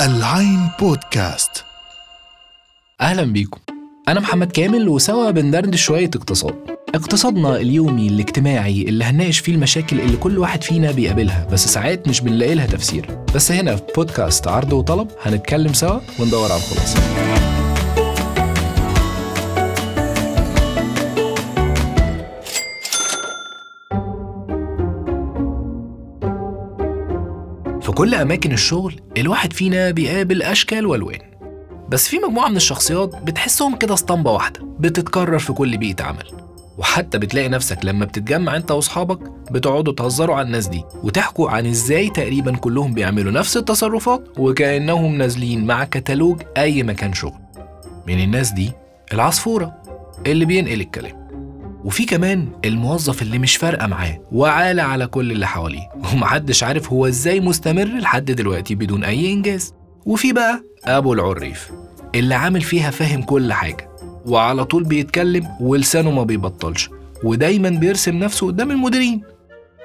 العين بودكاست. أهلا بيكم. أنا محمد كامل وسوا بندردش شوية اقتصاد. اقتصادنا اليومي الاجتماعي اللي هنناقش فيه المشاكل اللي كل واحد فينا بيقابلها بس ساعات مش بنلاقي لها تفسير. بس هنا في بودكاست عرض وطلب هنتكلم سوا وندور على الخلاصة. كل أماكن الشغل الواحد فينا بيقابل أشكال وألوان. بس في مجموعة من الشخصيات بتحسهم كده اسطمبة واحدة بتتكرر في كل بيئة عمل. وحتى بتلاقي نفسك لما بتتجمع أنت وأصحابك بتقعدوا تهزروا على الناس دي وتحكوا عن إزاي تقريبا كلهم بيعملوا نفس التصرفات وكأنهم نازلين مع كتالوج أي مكان شغل. من الناس دي العصفورة اللي بينقل الكلام. وفي كمان الموظف اللي مش فارقة معاه وعالة على كل اللي حواليه ومحدش عارف هو إزاي مستمر لحد دلوقتي بدون أي إنجاز. وفي بقى أبو العريف اللي عامل فيها فاهم كل حاجة وعلى طول بيتكلم ولسانه ما بيبطلش ودايما بيرسم نفسه قدام المديرين.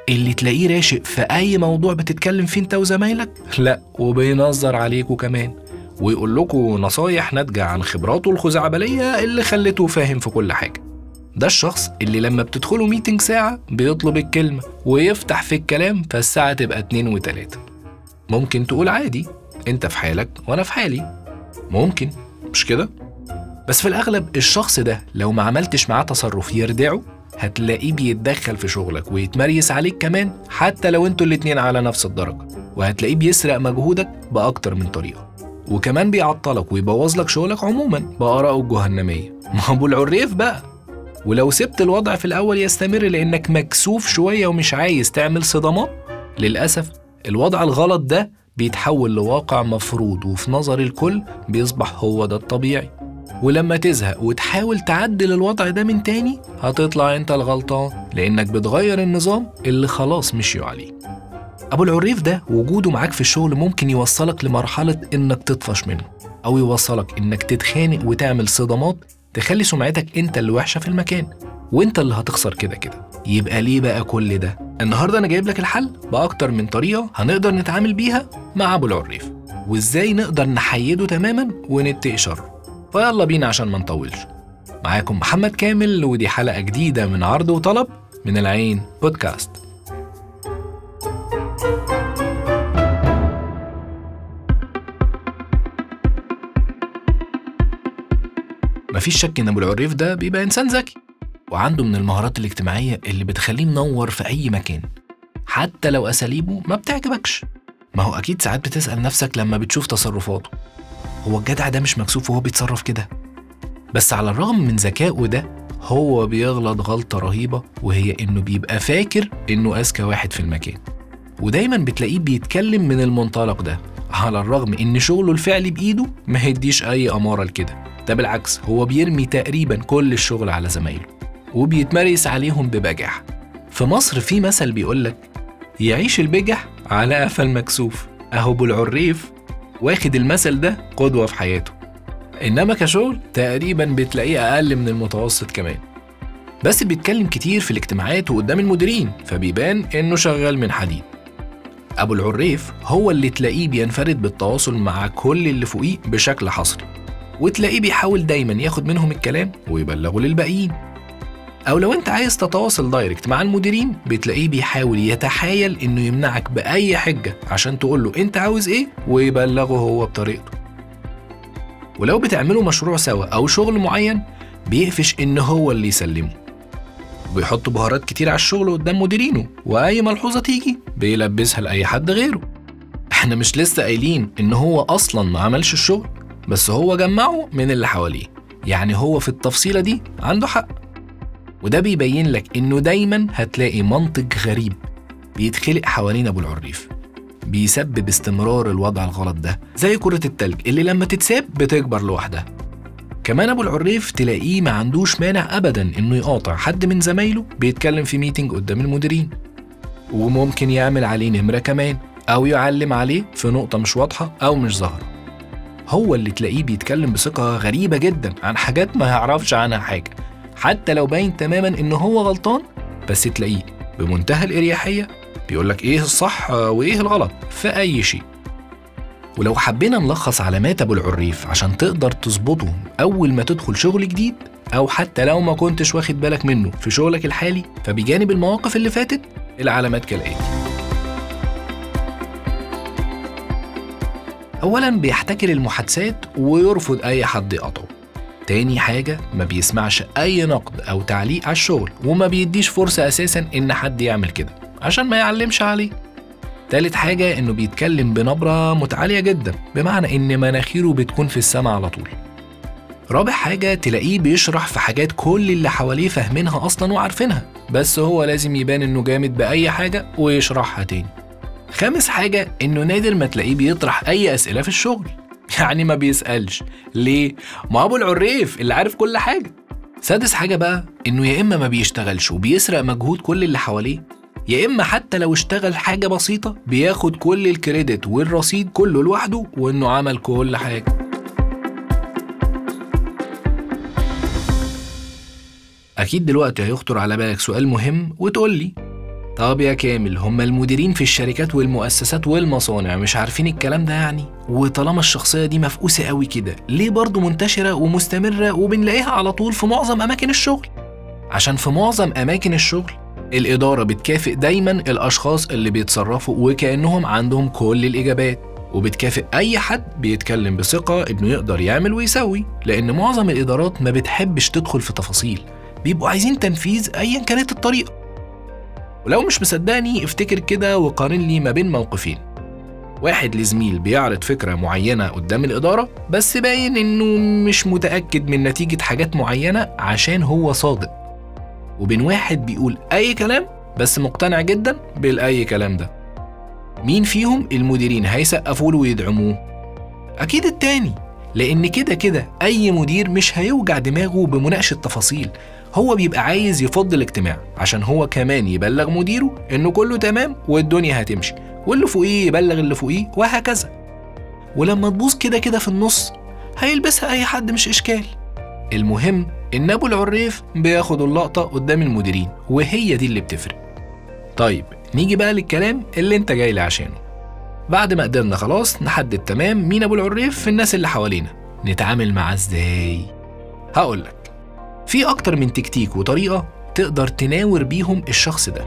اللي تلاقيه راشق في أي موضوع بتتكلم فيه أنت وزمايلك؟ لا وبينظر عليكوا كمان ويقول لكم نصايح ناتجة عن خبراته الخزعبلية اللي خلته فاهم في كل حاجة. ده الشخص اللي لما بتدخلوا ميتنج ساعة بيطلب الكلمة ويفتح في الكلام فالساعة تبقى اتنين وتلاتة. ممكن تقول عادي انت في حالك وأنا في حالي. ممكن مش كده؟ بس في الأغلب الشخص ده لو ما عملتش معاه تصرف يردعه هتلاقيه بيتدخل في شغلك ويتمريس عليك كمان حتى لو أنتوا الاتنين على نفس الدرجة. وهتلاقيه بيسرق مجهودك بأكتر من طريقة. وكمان بيعطلك ويبوظ لك شغلك عموما بآرائه الجهنمية. ما هو العريف بقى. ولو سبت الوضع في الأول يستمر لأنك مكسوف شوية ومش عايز تعمل صدامات للأسف الوضع الغلط ده بيتحول لواقع مفروض وفي نظر الكل بيصبح هو ده الطبيعي. ولما تزهق وتحاول تعدل الوضع ده من تاني هتطلع أنت الغلطان لأنك بتغير النظام اللي خلاص مشيوا عليه. أبو العريف ده وجوده معاك في الشغل ممكن يوصلك لمرحلة إنك تطفش منه أو يوصلك إنك تتخانق وتعمل صدامات تخلي سمعتك انت اللي وحشة في المكان وانت اللي هتخسر كده كده. يبقى ليه بقى كل ده؟ النهارده أنا جايب لك الحل بأكتر من طريقة هنقدر نتعامل بيها مع أبو العريف. وإزاي نقدر نحيده تماما ونتقي شره فيلا بينا عشان ما نطولش. معاكم محمد كامل ودي حلقة جديدة من عرض وطلب من العين بودكاست. مفيش شك إن أبو العريف ده بيبقى إنسان ذكي وعنده من المهارات الاجتماعية اللي بتخليه منور في أي مكان حتى لو أساليبه ما بتعجبكش. ما هو أكيد ساعات بتسأل نفسك لما بتشوف تصرفاته هو الجدع ده مش مكسوف وهو بيتصرف كده؟ بس على الرغم من ذكائه ده هو بيغلط غلطة رهيبة وهي إنه بيبقى فاكر إنه أذكى واحد في المكان. ودايما بتلاقيه بيتكلم من المنطلق ده على الرغم إن شغله الفعلي بإيده ما يديش أي أمارة لكده. ده بالعكس هو بيرمي تقريبا كل الشغل على زمايله وبيتمرس عليهم ببجح في مصر في مثل بيقولك يعيش البجح على قفا المكسوف اهو ابو العريف واخد المثل ده قدوة في حياته. إنما كشغل تقريبا بتلاقيه أقل من المتوسط كمان. بس بيتكلم كتير في الاجتماعات وقدام المديرين فبيبان إنه شغال من حديد. أبو العريف هو اللي تلاقيه بينفرد بالتواصل مع كل اللي فوقيه بشكل حصري. وتلاقيه بيحاول دايما ياخد منهم الكلام ويبلغه للباقيين. أو لو أنت عايز تتواصل دايركت مع المديرين بتلاقيه بيحاول يتحايل إنه يمنعك بأي حجة عشان تقول له أنت عاوز إيه ويبلغه هو بطريقته. ولو بتعملوا مشروع سوا أو شغل معين بيقفش إن هو اللي يسلمه. وبيحط بهارات كتير على الشغل قدام مديرينه وأي ملحوظة تيجي بيلبسها لأي حد غيره. إحنا مش لسه قايلين إن هو أصلا ما عملش الشغل. بس هو جمعه من اللي حواليه. يعني هو في التفصيلة دي عنده حق. وده بيبين لك إنه دايما هتلاقي منطق غريب بيتخلق حوالين أبو العريف. بيسبب استمرار الوضع الغلط ده زي كرة التلج اللي لما تتساب بتكبر لوحدها. كمان أبو العريف تلاقيه ما عندوش مانع ابدا إنه يقاطع حد من زمايله بيتكلم في ميتنج قدام المديرين. وممكن يعمل عليه نمرة كمان أو يعلم عليه في نقطة مش واضحة أو مش ظاهرة. هو اللي تلاقيه بيتكلم بثقة غريبة جدا عن حاجات ما يعرفش عنها حاجة. حتى لو باين تماما إن هو غلطان بس تلاقيه بمنتهى الإريحية بيقولك إيه الصح وإيه الغلط في أي شيء. ولو حبينا نلخص علامات أبو العريف عشان تقدر تظبطهم أول ما تدخل شغل جديد أو حتى لو ما كنتش واخد بالك منه في شغلك الحالي فبجانب المواقف اللي فاتت العلامات كالآتي. اولا بيحتكر المحادثات ويرفض أي حد يقطعه تاني حاجة ما بيسمعش أي نقد أو تعليق على الشغل وما بيديش فرصة أساسا إن حد يعمل كده عشان ما يعلمش عليه. تالت حاجة إنه بيتكلم بنبرة متعالية جدا بمعنى إن مناخيره بتكون في السماء على طول. رابع حاجة تلاقيه بيشرح في حاجات كل اللي حواليه فاهمينها أصلا وعارفينها بس هو لازم يبان إنه جامد بأي حاجة ويشرحها تاني. خامس حاجة إنه نادر ما تلاقيه بيطرح أي أسئلة في الشغل. يعني ما بيسألش. ليه؟ ما أبو العريف اللي عارف كل حاجة. سادس حاجة بقى إنه يا إما ما بيشتغلش وبيسرق مجهود كل اللي حواليه يا إما حتى لو اشتغل حاجة بسيطة بياخد كل الكريدت والرصيد كله لوحده وإنه عمل كل حاجة. أكيد دلوقتي هيخطر على بالك سؤال مهم وتقول لي. طب يا كامل. هم المديرين في الشركات والمؤسسات والمصانع. مش عارفين الكلام ده يعني؟ وطالما الشخصية دي مفقوسة قوي كده ليه برضه منتشرة ومستمرة وبنلاقيها على طول في معظم أماكن الشغل؟ عشان في معظم أماكن الشغل الإدارة بتكافئ دايما الأشخاص اللي بيتصرفوا وكأنهم عندهم كل الإجابات. وبتكافئ أي حد بيتكلم بثقة إنه يقدر يعمل ويسوي. لأن معظم الإدارات ما بتحبش تدخل في تفاصيل. بيبقوا عايزين تنفيذ أيا كانت الطريقة. ولو مش مصدقني افتكر كده وقارن لي ما بين موقفين. واحد لزميل بيعرض فكرة معينة قدام الإدارة بس باين إنه مش متأكد من نتيجة حاجات معينة عشان هو صادق. وبين واحد بيقول أي كلام بس مقتنع جدا بالأي كلام ده. مين فيهم المديرين هيسقفوا له ويدعموه؟ أكيد التاني لأن كده كده أي مدير مش هيوجع دماغه بمناقشة تفاصيل. هو بيبقى عايز يفض الاجتماع عشان هو كمان يبلغ مديره إنه كله تمام والدنيا هتمشي واللي فوقيه يبلغ اللي فوقيه وهكذا. ولما تبوظ كده كده في النص هيلبسها أي حد مش إشكال. المهم إن أبو العريف بياخد اللقطة قدام المديرين وهي دي اللي بتفرق. طيب نيجي بقى للكلام اللي أنت جاي لي عشانه. بعد ما قدرنا خلاص نحدد تمام مين أبو العريف في الناس اللي حوالينا. نتعامل معاه إزاي؟ هقولك. في أكتر من تكتيك وطريقة تقدر تناور بيهم الشخص ده.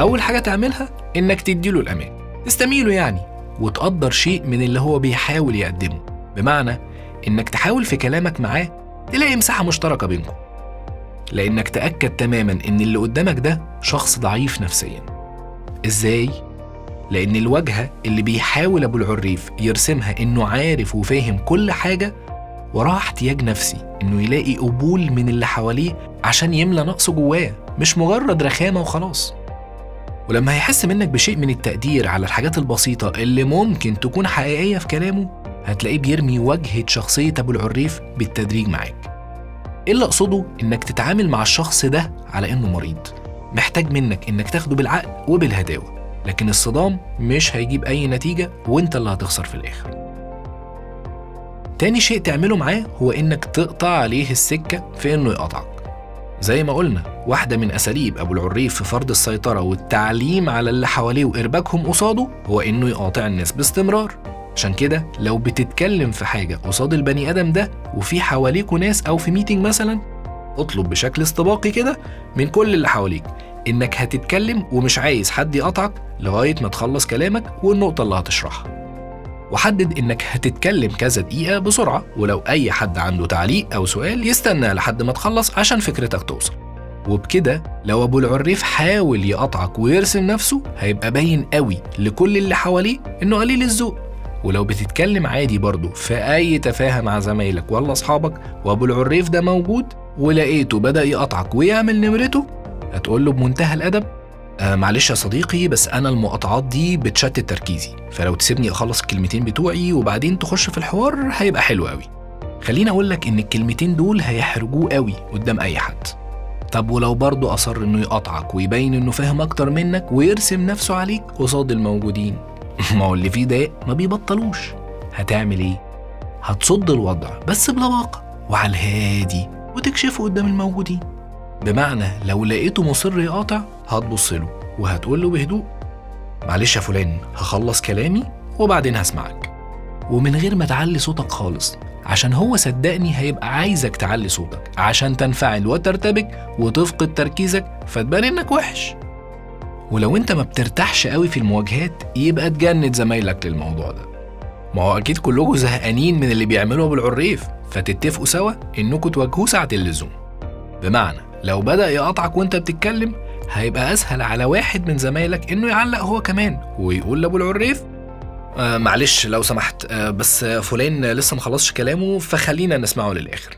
أول حاجة تعملها إنك تديله الأمان. تستميله يعني وتقدر شيء من اللي هو بيحاول يقدمه. بمعنى إنك تحاول في كلامك معاه تلاقي مساحة مشتركة بينكم. لأنك تأكد تماما إن اللي قدامك ده شخص ضعيف نفسيا. إزاي؟ لأن الواجهة اللي بيحاول أبو العريف يرسمها إنه عارف وفاهم كل حاجة وراه احتياج نفسي إنه يلاقي قبول من اللي حواليه عشان يملى نقصه جواه مش مجرد رخامة وخلاص. ولما هيحس منك بشيء من التقدير على الحاجات البسيطة اللي ممكن تكون حقيقية في كلامه هتلاقيه بيرمي واجهة شخصية أبو العريف بالتدريج معاك. إيه اللي أقصده؟ إنك تتعامل مع الشخص ده على إنه مريض. محتاج منك إنك تاخده بالعقل وبالهداوة. لكن الصدام مش هيجيب أي نتيجة وإنت اللي هتخسر في الآخر. تاني شيء تعمله معاه هو إنك تقطع عليه السكة في إنه يقطعك. زي ما قلنا واحدة من أساليب أبو العريف في فرض السيطرة والتعليم على اللي حواليه وإرباكهم قصاده هو إنه يقاطع الناس باستمرار. عشان كده لو بتتكلم في حاجة قصاد البني آدم ده وفي حواليكوا ناس أو في ميتنج مثلا اطلب بشكل استباقي كده من كل اللي حواليك. إنك هتتكلم ومش عايز حد يقطعك لغاية ما تخلص كلامك والنقطة اللي هتشرحها. وحدد إنك هتتكلم كذا دقيقة بسرعة ولو أي حد عنده تعليق أو سؤال يستنى لحد ما تخلص عشان فكرتك توصل. وبكده لو أبو العريف حاول يقطعك ويرسم نفسه هيبقى باين قوي لكل اللي حواليه إنه قليل الذوق. ولو بتتكلم عادي برضه في أي تفاهة مع زمايلك ولا أصحابك وأبو العريف ده موجود ولقيته بدأ يقطعك ويعمل نمرته هتقول له بمنتهى الأدب آه معلش يا صديقي بس أنا المقاطعات دي بتشتت تركيزي فلو تسيبني أخلص الكلمتين بتوعي وبعدين تخش في الحوار هيبقى حلو قوي خليني أقول لك إن الكلمتين دول هيحرجوه قوي قدام أي حد. طب ولو برضه أصر إنه يقطعك ويبين إنه فاهم أكتر منك ويرسم نفسه عليك قصاد الموجودين؟ ما هو اللي فيه ده ما بيبطلوش. هتعمل إيه؟ هتصد الوضع بس بلباقة وعلى الهادي وتكشفه قدام الموجودين. بمعنى لو لقيته مصر يقاطع هتبص له وهتقول له بهدوء معلش يا فلان هخلص كلامي وبعدين هسمعك. ومن غير ما تعلي صوتك خالص عشان هو صدقني هيبقى عايزك تعلي صوتك عشان تنفعل وترتبك وتفقد تركيزك فتبان إنك وحش. ولو أنت ما بترتاحش قوي في المواجهات يبقى تجند زمايلك للموضوع ده. ما هو أكيد كلكم زهقانين من اللي بيعملوه ابو العريف فتتفقوا سوا إنكم تواجهوه ساعة اللزوم. بمعنى لو بدأ يقاطعك وانت بتتكلم هيبقى أسهل على واحد من زمايلك إنه يعلق هو كمان ويقول لأبو العريف آه معلش لو سمحت آه بس فلان لسه ما خلصش كلامه فخلينا نسمعه للآخر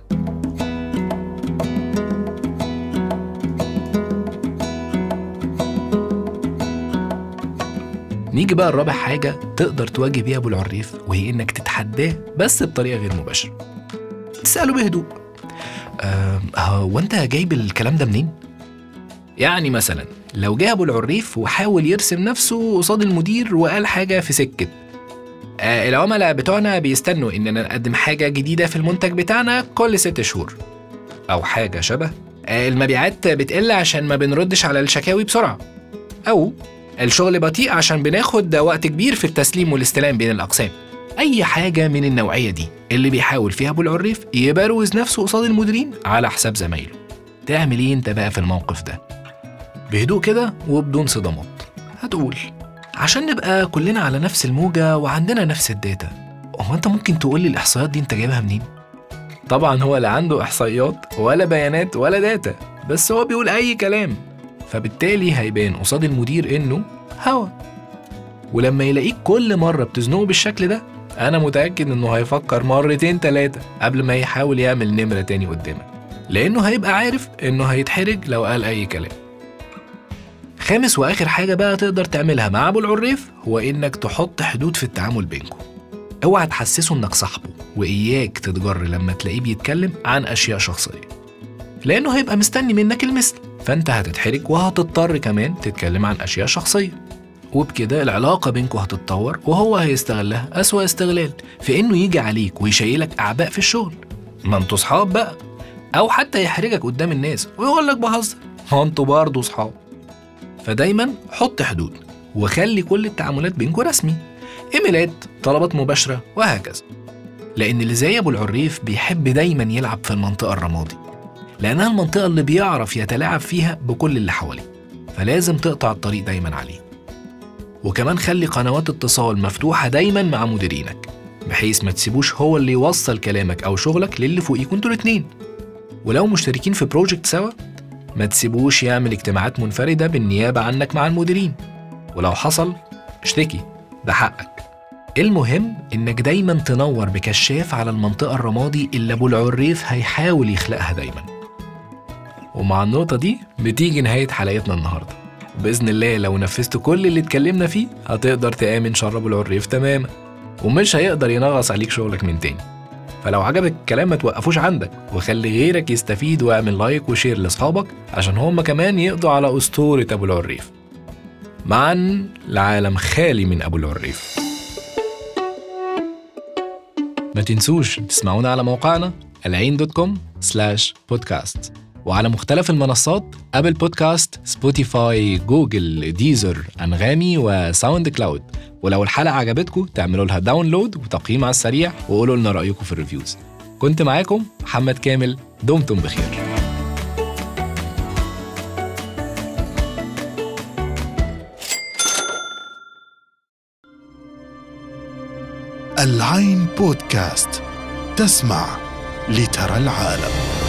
نيجي بقى الرابع حاجة تقدر تواجه بيها أبو العريف وهي إنك تتحداه بس بطريقة غير مباشرة. تسأله بهدوء. أه هو أنت جايب الكلام ده منين؟ يعني مثلا لو جه أبو العريف وحاول يرسم نفسه قصاد المدير وقال حاجة في سكة آه العملاء بتوعنا بيستنوا إننا نقدم حاجة جديدة في المنتج بتاعنا كل ست شهور أو حاجة شبه آه المبيعات بتقل عشان ما بنردش على الشكاوي بسرعة أو الشغل بطيء عشان بناخد وقت كبير في التسليم والاستلام بين الأقسام أي حاجة من النوعية دي. اللي بيحاول فيها أبو العريف يبروز نفسه قصاد المديرين على حساب زمايله. تعمل إيه أنت بقى في الموقف ده؟ بهدوء كده وبدون صدمات. هتقول عشان نبقى كلنا على نفس الموجة وعندنا نفس ال data هو أنت ممكن تقول لي الإحصائيات دي أنت جايبها منين؟ طبعا هو لا عنده إحصائيات ولا بيانات ولا data بس هو بيقول أي كلام. فبالتالي هيبان قصاد المدير إنه هوا. ولما يلاقيك كل مرة بتزنقه بالشكل ده أنا متأكد إنه هيفكر مرتين تلاتة قبل ما يحاول يعمل نمرة تاني قدامك. لأنه هيبقى عارف إنه هيتحرج لو قال أي كلام. خامس وآخر حاجة بقى تقدر تعملها مع أبو العريف هو إنك تحط حدود في التعامل بينكم. اوعى تحسسه إنك صاحبه وإياك تتجر لما تلاقيه بيتكلم عن أشياء شخصية. لأنه هيبقى مستني منك المثل. فأنت هتتحرج وهتضطر كمان تتكلم عن أشياء شخصية. وبكده العلاقة بينكم هتتطور وهو هيستغلها أسوأ استغلال في إنه يجي عليك ويشيلك أعباء في الشغل. ما أنتوا صحاب بقى. أو حتى يحرجك قدام الناس ويقول لك بهزر. ما أنتوا برضه صحاب. فدايما حط حدود وخلي كل التعاملات بينكم رسمي. إيميلات طلبات مباشرة وهكذا. لأن اللي زي أبو العريف بيحب دايما يلعب في المنطقة الرمادي. لأنها المنطقة اللي بيعرف يتلاعب فيها بكل اللي حواليه. فلازم تقطع الطريق دايما عليه. وكمان خلي قنوات اتصال مفتوحة دايما مع مديرينك بحيث ما تسيبوش هو اللي يوصل كلامك أو شغلك للي فوقيكوا أنتوا الاتنين. ولو مشتركين في بروجكت سوا ما تسيبوش يعمل اجتماعات منفردة بالنيابة عنك مع المديرين. ولو حصل اشتكي ده حقك. المهم إنك دايما تنور بكشاف على المنطقة الرمادي اللي أبو العريف هيحاول يخلقها دايما. ومع النقطة دي بتيجي نهاية حلقتنا النهاردة. بإذن الله لو نفذت كل اللي اتكلمنا فيه هتقدر تآمن شر ابو العريف تماما. ومش هيقدر ينغص عليك شغلك من تاني. فلو عجبك الكلام ما توقفوش عندك وخلي غيرك يستفيد واعمل like و share لأصحابك عشان هم كمان يقضوا على أسطورة أبو العريف. معا لعالم خالي من أبو العريف. ما تنسوش تسمعونا على موقعنا العين dot com slash podcast وعلى مختلف المنصات Apple Podcast Spotify Google Deezer Anghami و SoundCloud ولو الحلقة عجبتكم تعملوا لها download وتقييم على السريع وقولوا لنا رأيكم في ال reviews. كنت معاكم محمد كامل دمتم بخير. العين بودكاست تسمع لترى العالم.